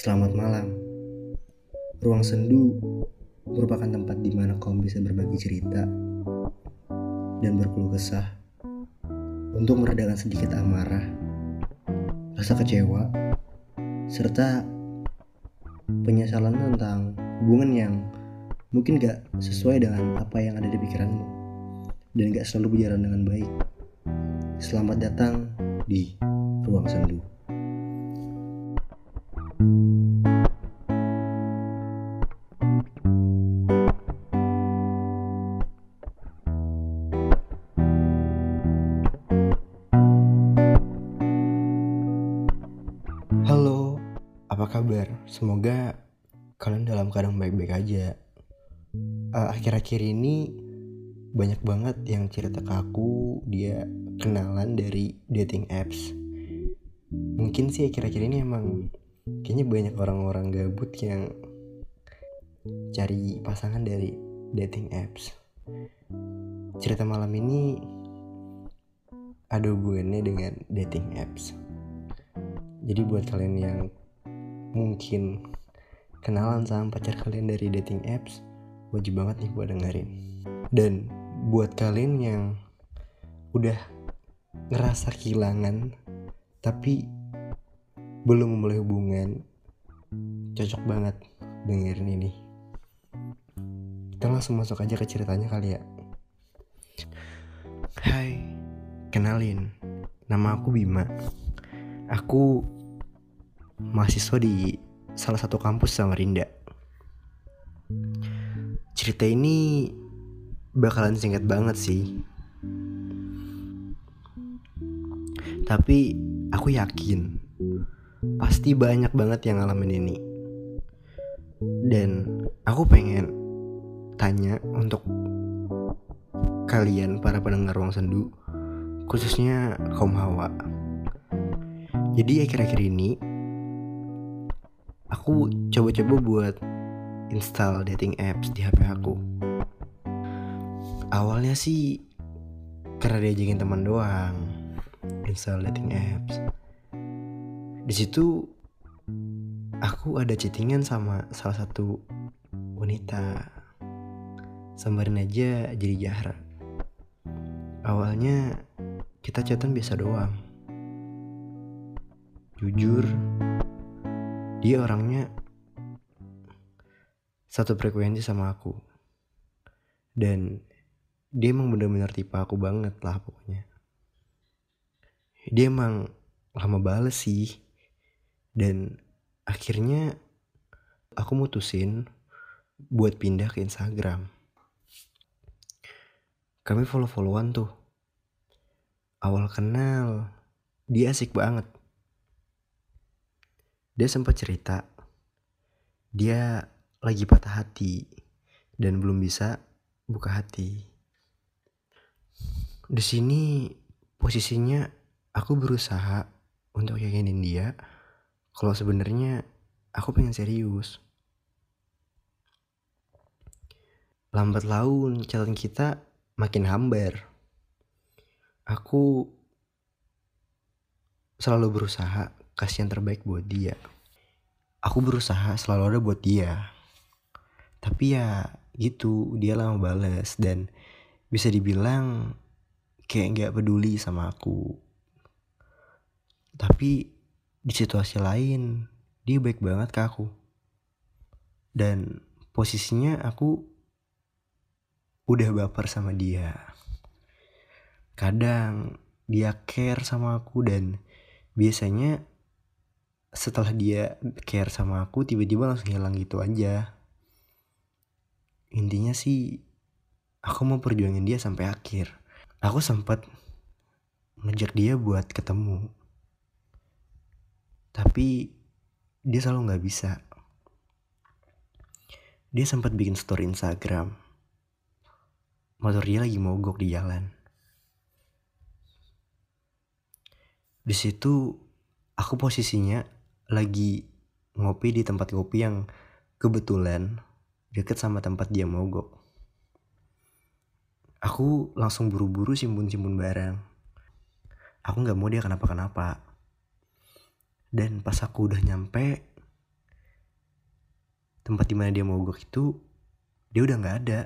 Selamat malam. Ruang sendu merupakan tempat di mana kaum bisa berbagi cerita dan berkeluh kesah untuk meredakan sedikit amarah, rasa kecewa, serta penyesalan tentang hubungan yang mungkin gak sesuai dengan apa yang ada di pikiranmu dan gak selalu berjalan dengan baik. Selamat datang di Ruang Sendu. Halo, apa kabar? Semoga kalian dalam keadaan baik-baik aja. Eh, Akhir-akhir ini banyak banget yang cerita ke aku dia kenalan dari dating apps. Mungkin sih akhir-akhir ini emang kayaknya banyak orang-orang gabut yang cari pasangan dari dating apps. Cerita malam ini ada hubungannya dengan dating apps. Jadi buat kalian yang mungkin kenalan sama pacar kalian dari dating apps, wajib banget nih buat dengerin. Dan buat kalian yang udah ngerasa kehilangan tapi belum memulai hubungan, cocok banget dengerin ini. Kita langsung masuk aja ke ceritanya kali ya. Hai, kenalin, nama aku Bima. Aku mahasiswa di salah satu kampus Samarinda. Cerita ini bakalan singkat banget sih. Tapi aku yakin pasti banyak banget yang ngalamin ini. Dan aku pengen tanya untuk kalian para pendengar ruang sendu khususnya kaum hawa. Jadi akhir-akhir ini aku coba-coba buat install dating apps di HP aku. Awalnya sih karena diajakin teman doang install dating apps. Di situ aku ada chattingan sama salah satu wanita. Sambarin aja jadi Jahra. Awalnya kita chatan biasa doang. Jujur, dia orangnya satu frekuensi sama aku. Dan dia emang bener-bener tipe aku banget lah pokoknya. Dia emang lama bales sih. Dan akhirnya aku mutusin buat pindah ke Instagram. Kami follow-followan tuh. Awal kenal, dia asik banget. Dia sempat cerita, dia lagi patah hati dan belum bisa buka hati. Di sini posisinya aku berusaha untuk yakinin dia kalau sebenarnya aku pengen serius. Lambat laun catatan kita makin hambar. Aku selalu berusaha kasih yang terbaik buat dia. Aku berusaha selalu ada buat dia. Tapi ya gitu, dia lama bales dan bisa dibilang kayak nggak peduli sama aku. Tapi di situasi lain dia baik banget ke aku. Dan posisinya aku udah baper sama dia. Kadang dia care sama aku dan biasanya setelah dia care sama aku tiba-tiba langsung hilang gitu aja. Intinya sih aku mau perjuangin dia sampai akhir. Aku sempat ngejak dia buat ketemu. Tapi dia selalu nggak bisa. Dia sempat bikin story Instagram. Motor dia lagi mogok di jalan. Di situ aku posisinya lagi ngopi di tempat kopi yang kebetulan deket sama tempat dia mogok. Aku langsung buru-buru simpun-simpun barang. Aku nggak mau dia kenapa-kenapa. Dan pas aku udah nyampe, tempat di mana dia mogok itu dia udah nggak ada.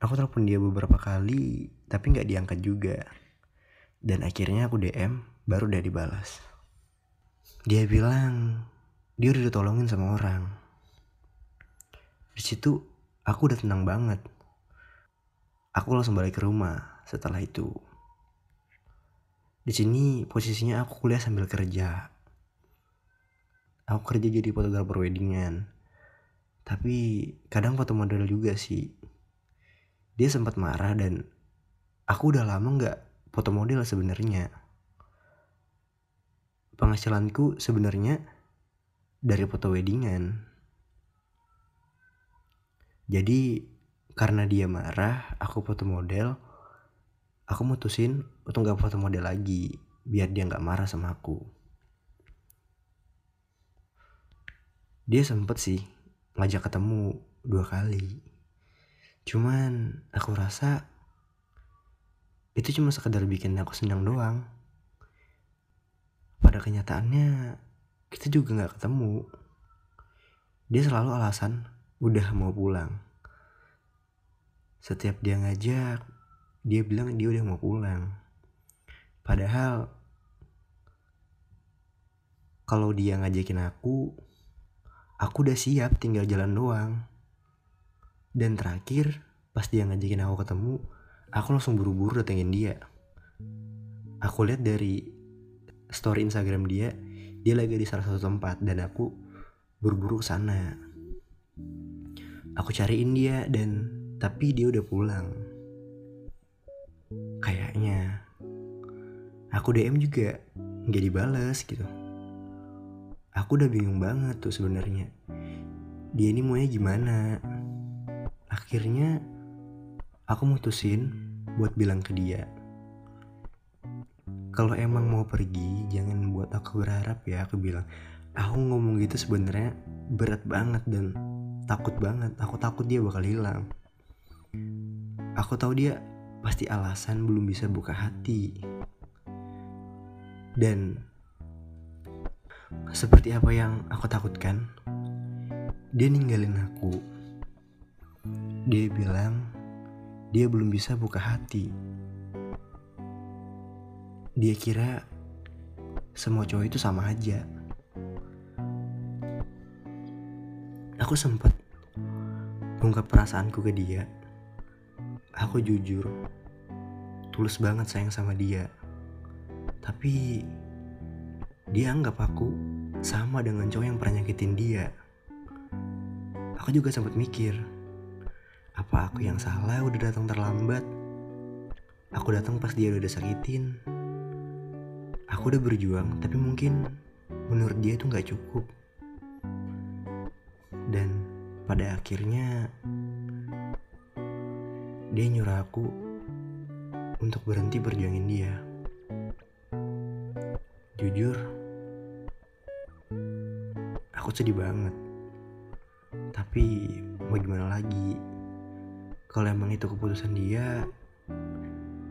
Aku telepon dia beberapa kali tapi nggak diangkat juga. Dan akhirnya aku DM baru udah dibalas. Dia bilang dia udah ditolongin sama orang. Di situ aku udah tenang banget. Aku langsung balik ke rumah setelah itu di sini posisinya aku kuliah sambil kerja. Aku kerja jadi fotografer weddingan. Tapi kadang foto model juga sih. Dia sempat marah dan aku udah lama nggak foto model sebenarnya. Penghasilanku sebenarnya dari foto weddingan. Jadi karena dia marah aku foto model aku mutusin untuk nggak foto model lagi biar dia nggak marah sama aku. Dia sempet sih ngajak ketemu dua kali. Cuman aku rasa itu cuma sekedar bikin aku senang doang. Pada kenyataannya kita juga nggak ketemu. Dia selalu alasan udah mau pulang. Setiap dia ngajak dia bilang dia udah mau pulang. Padahal kalau dia ngajakin aku aku udah siap tinggal jalan doang. Dan terakhir pas dia ngajakin aku ketemu aku langsung buru-buru datengin dia. Aku lihat dari story Instagram dia dia lagi di salah satu tempat dan aku buru-buru ke sana. Aku cariin dia dan tapi dia udah pulang kayaknya. Aku DM juga nggak dibales gitu. Aku udah bingung banget tuh sebenarnya. Dia ini maunya gimana? Akhirnya aku mutusin buat bilang ke dia. Kalau emang mau pergi jangan buat aku berharap ya aku bilang. Aku ngomong gitu sebenarnya berat banget dan takut banget. Aku takut dia bakal hilang. Aku tahu dia pasti alasan belum bisa buka hati dan seperti apa yang aku takutkan, dia ninggalin aku. Dia bilang dia belum bisa buka hati. Dia kira semua cowok itu sama aja. Aku sempat ungkap perasaanku ke dia. Aku jujur, tulus banget sayang sama dia. Tapi dia anggap aku sama dengan cowok yang pernah nyakitin dia. Aku juga sempat mikir, apa aku yang salah udah datang terlambat? Aku datang pas dia udah sakitin. Aku udah berjuang, tapi mungkin menurut dia itu nggak cukup. Dan pada akhirnya dia nyuruh aku untuk berhenti berjuangin dia. Jujur, aku sedih banget. Tapi mau gimana lagi? Kalau emang itu keputusan dia,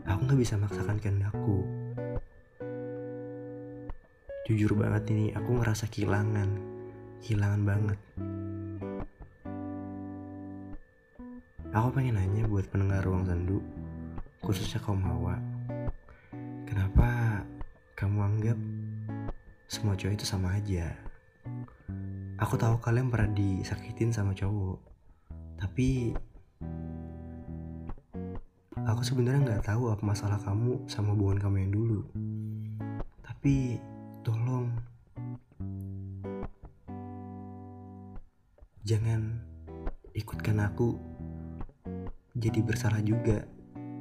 aku nggak bisa maksakan kehendakku. Jujur banget ini, aku ngerasa kehilangan, kehilangan banget. Aku pengen nanya buat pendengar ruang sendu, khususnya kaum hawa. Kenapa kamu anggap semua cowok itu sama aja. Aku tahu kalian pernah disakitin sama cowok, tapi aku sebenarnya nggak tahu apa masalah kamu sama hubungan kamu yang dulu. Tapi tolong jangan ikutkan aku jadi bersalah juga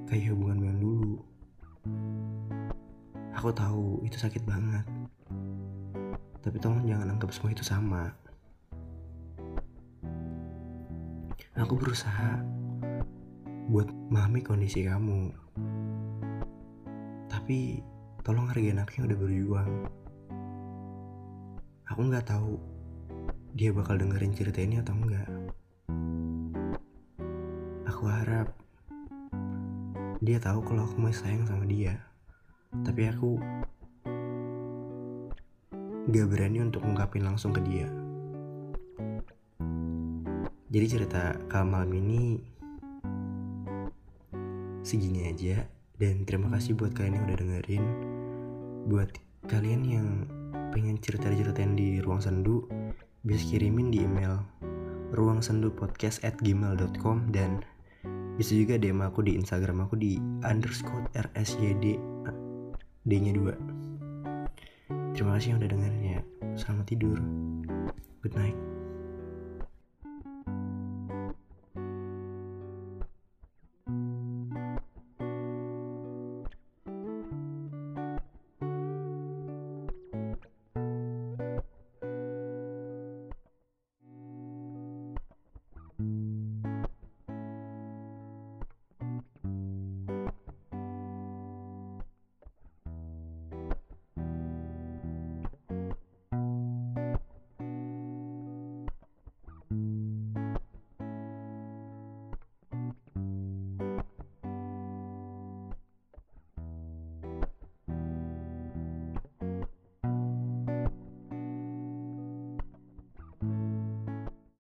kayak hubungan yang dulu. Aku tahu itu sakit banget. Tapi tolong jangan anggap semua itu sama. Aku berusaha buat memahami kondisi kamu. Tapi tolong hargain aku yang udah berjuang. Aku nggak tahu dia bakal dengerin cerita ini atau enggak. Aku harap. Dia tahu kalau aku masih sayang sama dia. Tapi aku gak berani untuk ungkapin langsung ke dia. Jadi cerita kal malam ini segini aja. Dan terima kasih buat kalian yang udah dengerin. Buat kalian yang pengen cerita-ceritain di ruang sendu bisa kirimin di email ruang sendu podcast at gmail.com dan bisa juga DM aku di Instagram aku di underscore rsyd d nya 2 terima kasih yang udah dengerin ya selamat tidur. Good night